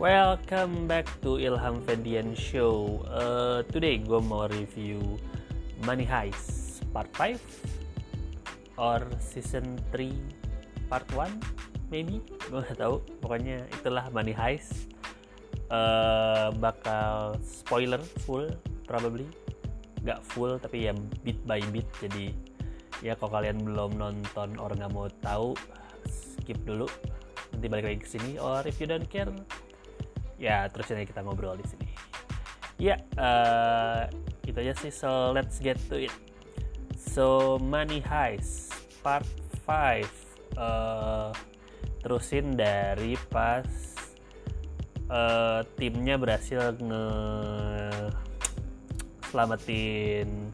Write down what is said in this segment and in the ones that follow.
Welcome back to Ilham Fendian Show. Uh, today gue mau review Money Heist Part 5 or Season 3 Part 1 maybe gue gak tahu. Pokoknya itulah Money Heist. Uh, bakal spoiler full probably gak full tapi ya bit by bit jadi ya kalau kalian belum nonton or nggak mau tahu skip dulu nanti balik lagi ke sini or if you don't care ya terus ini kita ngobrol di sini. Ya uh, itu aja sih. So let's get to it. So money heist part 5 uh, terusin dari pas uh, timnya berhasil nge selamatin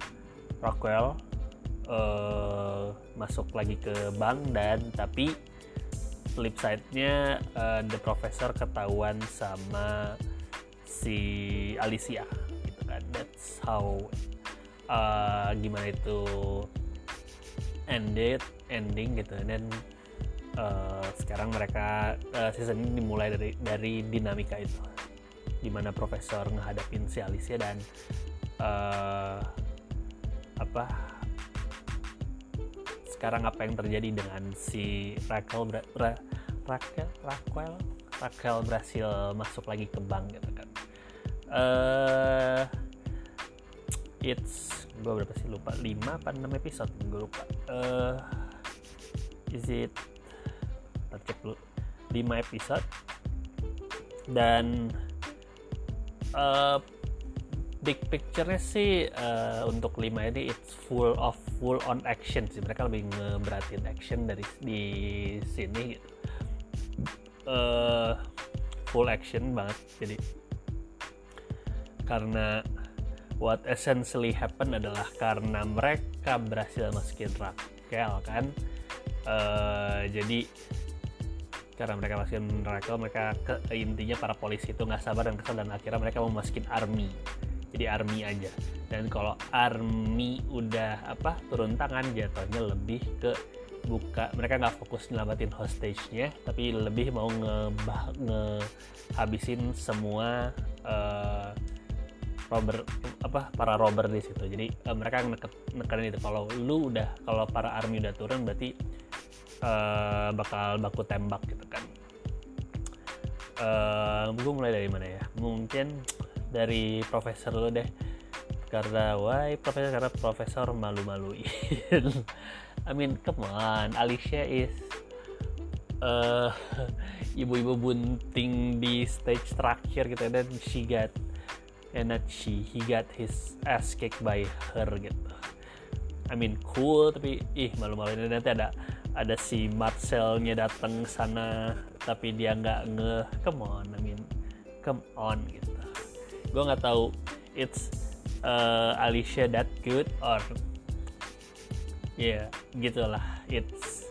Rockwell uh, masuk lagi ke bank dan tapi flip side-nya uh, The Professor ketahuan sama si Alicia gitu kan. That's how uh, gimana itu ended ending gitu. Dan uh, sekarang mereka uh, season ini dimulai dari dari dinamika itu. Di mana Profesor menghadapin si Alicia dan sekarang apa yang terjadi dengan si Raquel Ra, Raquel Raquel? Raquel berhasil masuk lagi ke bank gitu kan. Uh, it's gue berapa sih? Lupa. 5 apa 6 episode? Gue lupa. Uh, is it cek dulu. 5 episode. Dan uh, big picture-nya sih uh, untuk 5 ini it's full of full on action sih. Mereka lebih ngeberatin action dari di sini uh, full action banget. Jadi karena what essentially happen adalah karena mereka berhasil masukin Raquel kan? Uh, jadi karena mereka masukin Raquel mereka ke, intinya para polisi itu nggak sabar dan kesal dan akhirnya mereka mau masukin army jadi army aja. Dan kalau army udah apa turun tangan jatuhnya lebih ke buka. Mereka nggak fokus nyelamatin hostage-nya tapi lebih mau ngebah ngehabisin semua uh, robber apa para robber di situ. Jadi uh, mereka neken, nekenin itu kalau lu udah kalau para army udah turun berarti uh, bakal baku tembak gitu kan. Uh, gue mulai dari mana ya? Mungkin dari profesor lo deh. Karena why profesor? Karena profesor malu-maluin. I mean come on. Alicia is uh, ibu-ibu bunting di stage terakhir gitu dan she got and not she he got his ass kicked by her gitu. I mean cool tapi ih malu-maluin. Nanti ada ada si Marcelnya datang sana tapi dia nggak nge come on I mean come on gitu gue nggak tahu it's uh, Alicia that good or ya yeah, gitulah. It's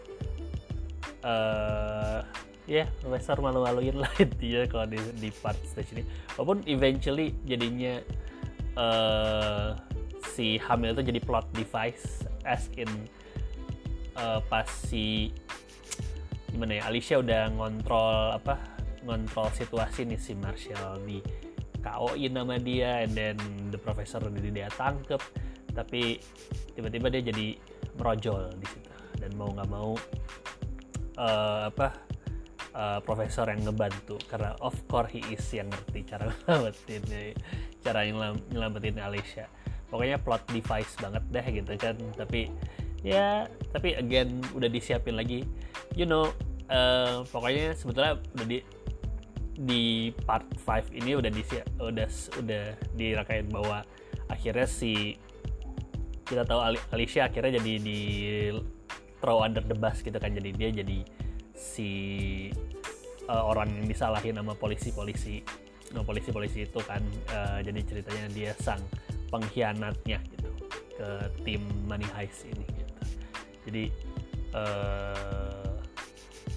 uh, ya yeah, Profesor malu-maluin lah intinya kalau di, di part stage ini. Walaupun eventually jadinya uh, si hamil itu jadi plot device as in uh, pas si gimana ya Alicia udah ngontrol apa ngontrol situasi nih si Marshall di KO-in nama dia and then the professor udah dia tangkep tapi tiba-tiba dia jadi merojol di situ. Dan mau nggak mau uh, apa uh, profesor yang ngebantu. Karena of course he is yang ngerti cara nyelamatin cara nyelamatin Alicia. Pokoknya plot device banget deh gitu kan. Tapi ya tapi again udah disiapin lagi. You know uh, pokoknya sebetulnya udah di di part 5 ini udah di udah udah dirakain bahwa akhirnya si kita tahu Alicia akhirnya jadi di throw under the bus gitu kan. Jadi dia jadi si uh, orang yang disalahin sama polisi-polisi no polisi-polisi itu kan. Uh, jadi ceritanya dia sang pengkhianatnya gitu ke tim Money Heist ini gitu. Jadi uh,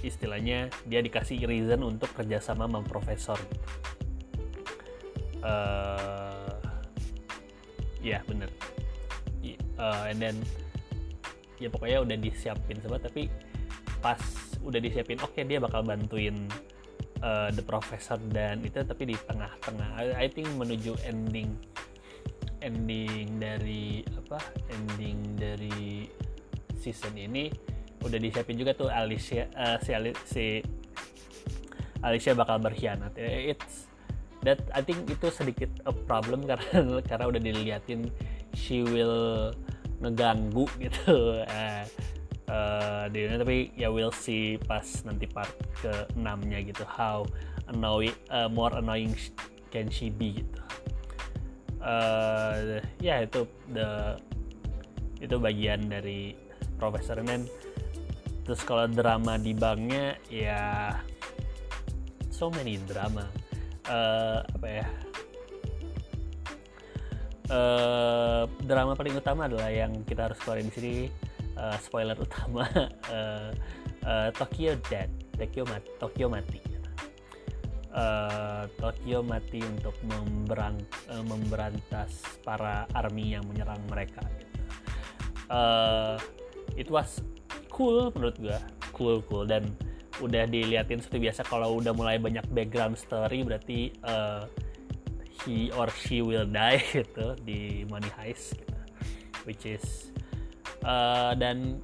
istilahnya dia dikasih reason untuk kerjasama sama profesor. Uh, ya yeah, bener uh, and then ya pokoknya udah disiapin semua tapi pas udah disiapin oke okay, dia bakal bantuin uh, the professor dan itu tapi di tengah-tengah. I, I think menuju ending ending dari apa ending dari season ini udah disiapin juga tuh Alicia uh, si, si Alicia bakal berkhianat. It's that I think itu sedikit a problem karena karena udah diliatin she will ngeganggu gitu. Uh, uh, tapi ya we'll see pas nanti part ke 6 nya gitu how annoying uh, more annoying can she be gitu. Uh, ya itu the itu bagian dari profesor dan terus kalau drama di banknya ya so many drama. Uh, apa ya? Uh, drama paling utama adalah yang kita harus keluarin di sini uh, spoiler utama uh, uh, Tokyo Dead Tokyo mati Tokyo mati. Uh, Tokyo mati untuk memberang, uh, memberantas para army yang menyerang mereka gitu. uh, it was cool menurut gue cool cool. Dan udah diliatin seperti biasa kalau udah mulai banyak background story berarti uh, he or she will die gitu di Money Heist gitu. which is uh, dan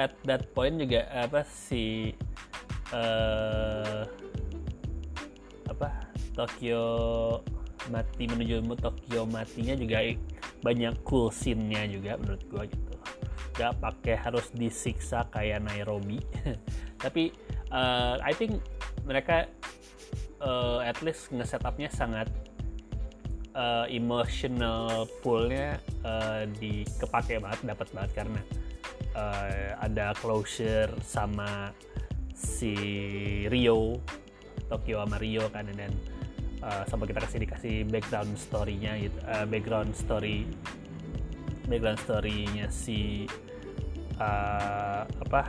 at that point juga apa si uh, apa Tokyo mati menuju Tokyo matinya juga banyak cool scene-nya juga menurut gua gitu gak pakai harus disiksa kayak Nairobi. Tapi uh, I think mereka uh, at least nge-setupnya sangat uh, emotional poolnya uh, di kepake banget dapat banget karena uh, ada closure sama si Rio Tokyo sama Rio kan dan uh, sama kita kasih dikasih background story-nya gitu uh, background story background story-nya si uh, apa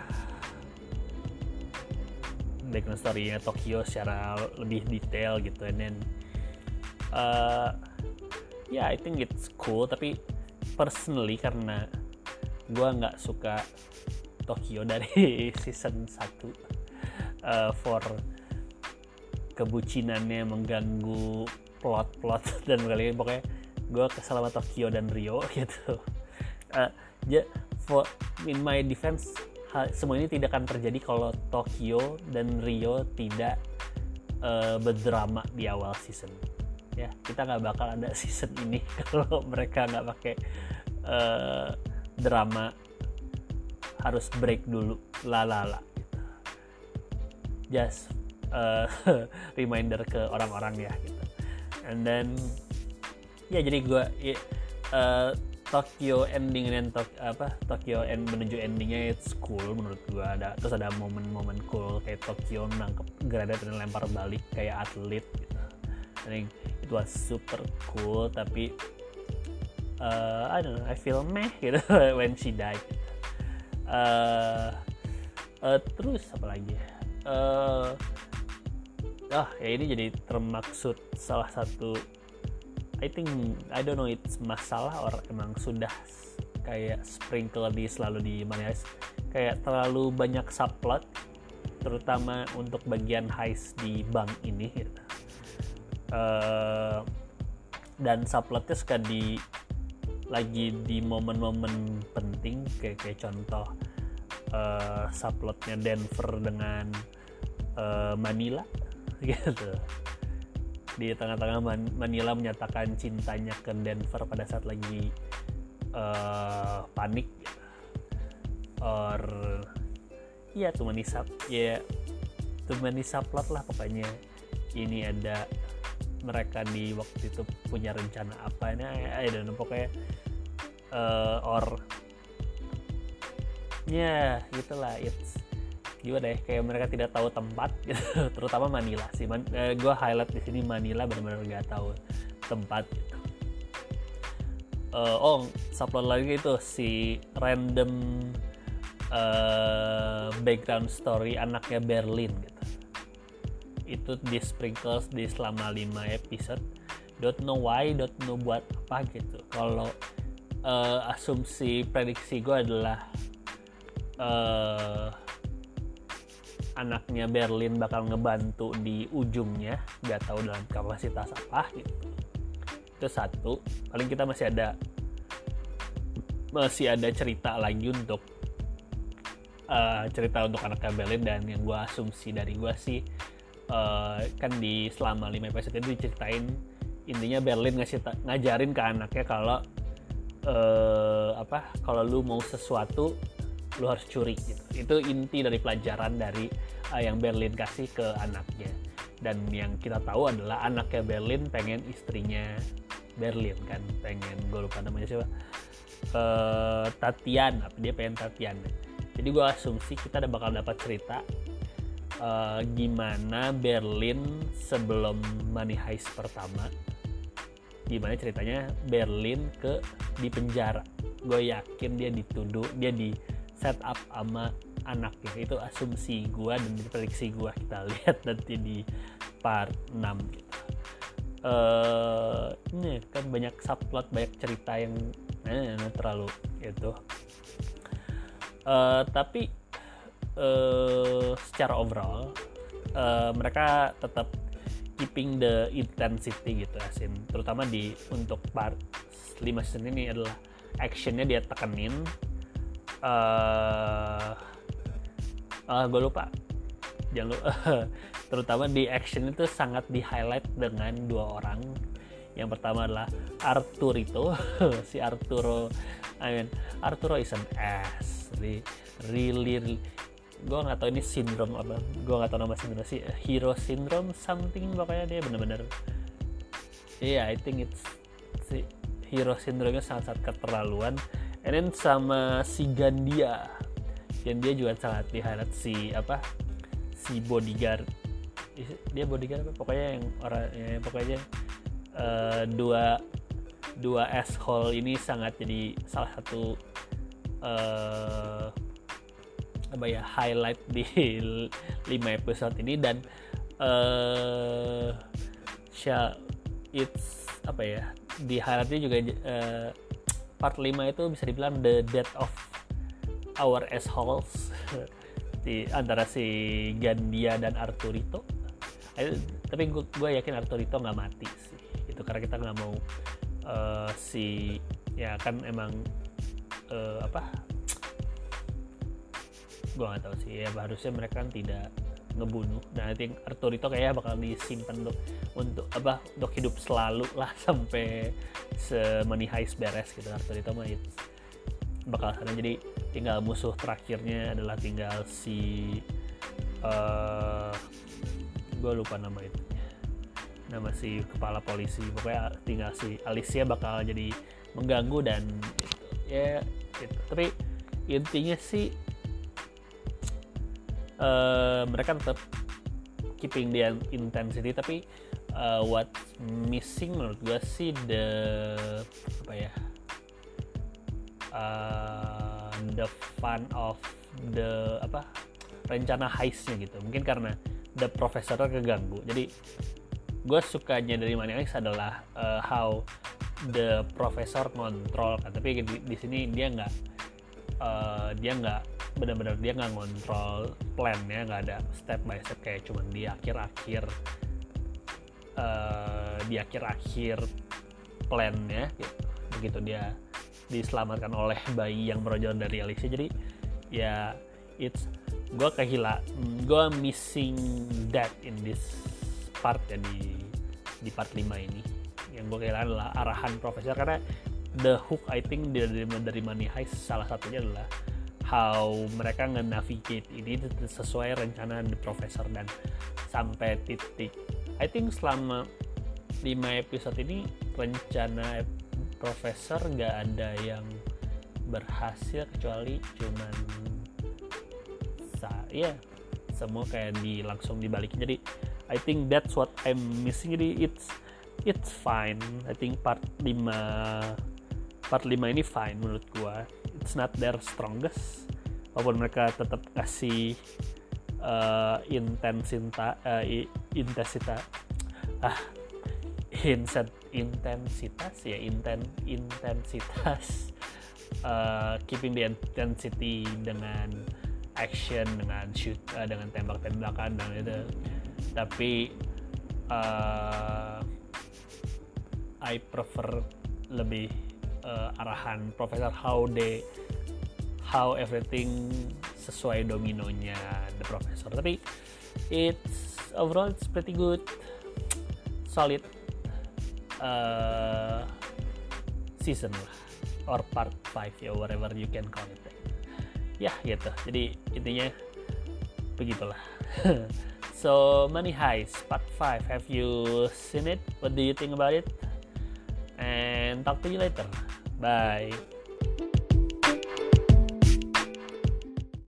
background story-nya Tokyo secara lebih detail gitu. And then uh, ya yeah, I think it's cool. Tapi personally karena gue nggak suka Tokyo dari season 1 uh, for kebucinannya mengganggu plot-plot dan kali pokoknya gue kesal sama Tokyo dan Rio gitu. Uh, for in my defense hal, semua ini tidak akan terjadi kalau Tokyo dan Rio tidak uh, berdrama di awal season. Ya kita nggak bakal ada season ini kalau mereka nggak pakai uh, drama harus break dulu lalala. Just uh, reminder ke orang-orang ya gitu. And then ya jadi gue ya, uh, Tokyo ending dan tok, apa Tokyo end menuju endingnya it's cool menurut gua ada terus ada momen-momen cool kayak Tokyo nangkep Grada dan lempar balik kayak atlet gitu. I think was super cool tapi uh, I don't know I feel meh gitu when she died. Uh, uh, terus apa lagi? Uh, ah ya ini jadi termaksud salah satu I think I don't know it's masalah or emang sudah kayak sprinkle di selalu di mana kayak terlalu banyak subplot terutama untuk bagian heist di bank ini gitu. uh, dan subplotnya suka di lagi di momen-momen penting kayak kayak contoh uh, subplotnya Denver dengan uh, Manila gitu di tengah-tengah Manila menyatakan cintanya ke Denver pada saat lagi uh, panik. Or ya tuh manisap ya tuh manisap plot lah pokoknya. Ini ada mereka di waktu itu punya rencana apa. Ini I don't know pokoknya uh, or ya yeah, gitulah it's gimana deh kayak mereka tidak tahu tempat gitu. Terutama Manila sih. Man, eh, gue highlight di sini Manila benar-benar nggak tahu tempat gitu. Uh, oh subplot lagi itu si random uh, background story anaknya Berlin gitu. Itu di sprinkles di selama 5 episode. Don't know why don't know buat apa gitu. Kalau uh, asumsi prediksi gue adalah uh, anaknya Berlin bakal ngebantu di ujungnya. Nggak tahu dalam kapasitas apa gitu. Itu satu. Paling kita masih ada masih ada cerita lagi untuk uh, cerita untuk anaknya Berlin dan yang gue asumsi dari gue sih uh, kan di selama lima episode itu diceritain intinya Berlin ngasih ngajarin ke anaknya kalau uh, apa kalau lu mau sesuatu lu harus curi gitu. Itu inti dari pelajaran dari uh, yang Berlin kasih ke anaknya. Dan yang kita tahu adalah anaknya Berlin pengen istrinya Berlin kan, pengen gue lupa namanya siapa. Uh, Tatian, apa dia pengen Tatian. Jadi gue asumsi kita ada bakal dapat cerita uh, gimana Berlin sebelum Money Heist pertama gimana ceritanya Berlin ke di penjara gue yakin dia dituduh dia di set up sama anaknya itu asumsi gue dan prediksi gue kita lihat nanti di part 6 gitu. Uh, ini kan banyak subplot banyak cerita yang eh, terlalu itu. Uh, tapi uh, secara overall uh, mereka tetap keeping the intensity gitu asin. Terutama di untuk part 5 season ini adalah actionnya dia tekenin uh, uh, gue lupa. Jangan lupa terutama di action itu sangat di highlight dengan dua orang. Yang pertama adalah Arturito. Si Arturo I mean Arturo is an ass. Really really, really gue nggak tahu ini sindrom apa. Gue nggak tahu nama sindrom sih. Hero syndrome something pokoknya dia bener-bener iya yeah, I think it's si hero syndrome sangat-sangat keterlaluan and then sama si Gandia. Yang dia juga sangat diharap si apa si bodyguard. Dia bodyguard apa? Pokoknya yang orang ya, pokoknya uh, dua dua asshole ini sangat jadi salah satu uh, apa ya highlight di lima episode ini. Dan uh, it's apa ya di juga uh, part 5 itu bisa dibilang the death of our assholes. Di antara si Gandia dan Arturito eh, tapi gue yakin Arturito nggak mati sih. Itu karena kita nggak mau uh, si ya kan emang uh, apa? Gue nggak tahu sih. Ya harusnya mereka kan tidak ngebunuh. Dan I think Arturito kayaknya bakal disimpan untuk untuk apa untuk hidup selalu lah sampai semeni heist beres gitu. Arturito mah bakal sana. Jadi tinggal musuh terakhirnya adalah tinggal si uh, eh, gue lupa nama itu. Nama si kepala polisi. Pokoknya tinggal si Alicia bakal jadi mengganggu dan itu, ya itu. tapi intinya sih uh, mereka tetap keeping the intensity tapi uh, what missing menurut gue sih the apa ya uh, the fun of the apa rencana heistnya gitu. Mungkin karena the professor keganggu. Jadi gue sukanya dari Heist adalah uh, how the professor kontrol kan. Tapi di, di sini dia nggak uh, dia nggak benar-benar dia nggak ngontrol plannya nggak ada step by step kayak cuman di akhir-akhir uh, di akhir-akhir plannya gitu. begitu dia diselamatkan oleh bayi yang berojol dari Alicia jadi ya it's gue kehilangan gue missing that in this part ya di di part 5 ini. Yang gue kehilangan adalah arahan profesor. Karena the hook I think dari dari Money Heist salah satunya adalah how mereka nge-navigate ini sesuai rencana the professor dan sampai titik. I think selama 5 episode ini rencana profesor nggak ada yang berhasil kecuali cuman saya semua kayak di langsung dibalikin. Jadi I think that's what I'm missing. Jadi it's it's fine. I think part 5 part 5 ini fine menurut gua it's not their strongest walaupun mereka tetap kasih uh, intensinta uh, intensitas ah inset intensitas ya inten intensitas uh, keeping the intensity dengan action dengan shoot uh, dengan tembak-tembakan dan itu. Tapi uh, I prefer lebih uh, arahan Profesor how they how everything sesuai dominonya The Professor. Tapi it's overall it's pretty good. Solid uh, season lah. Or part 5 ya whatever you can call it. Ya gitu. Jadi intinya begitulah. So money heist part 5 have you seen it? What do you think about it? And talk to you later bye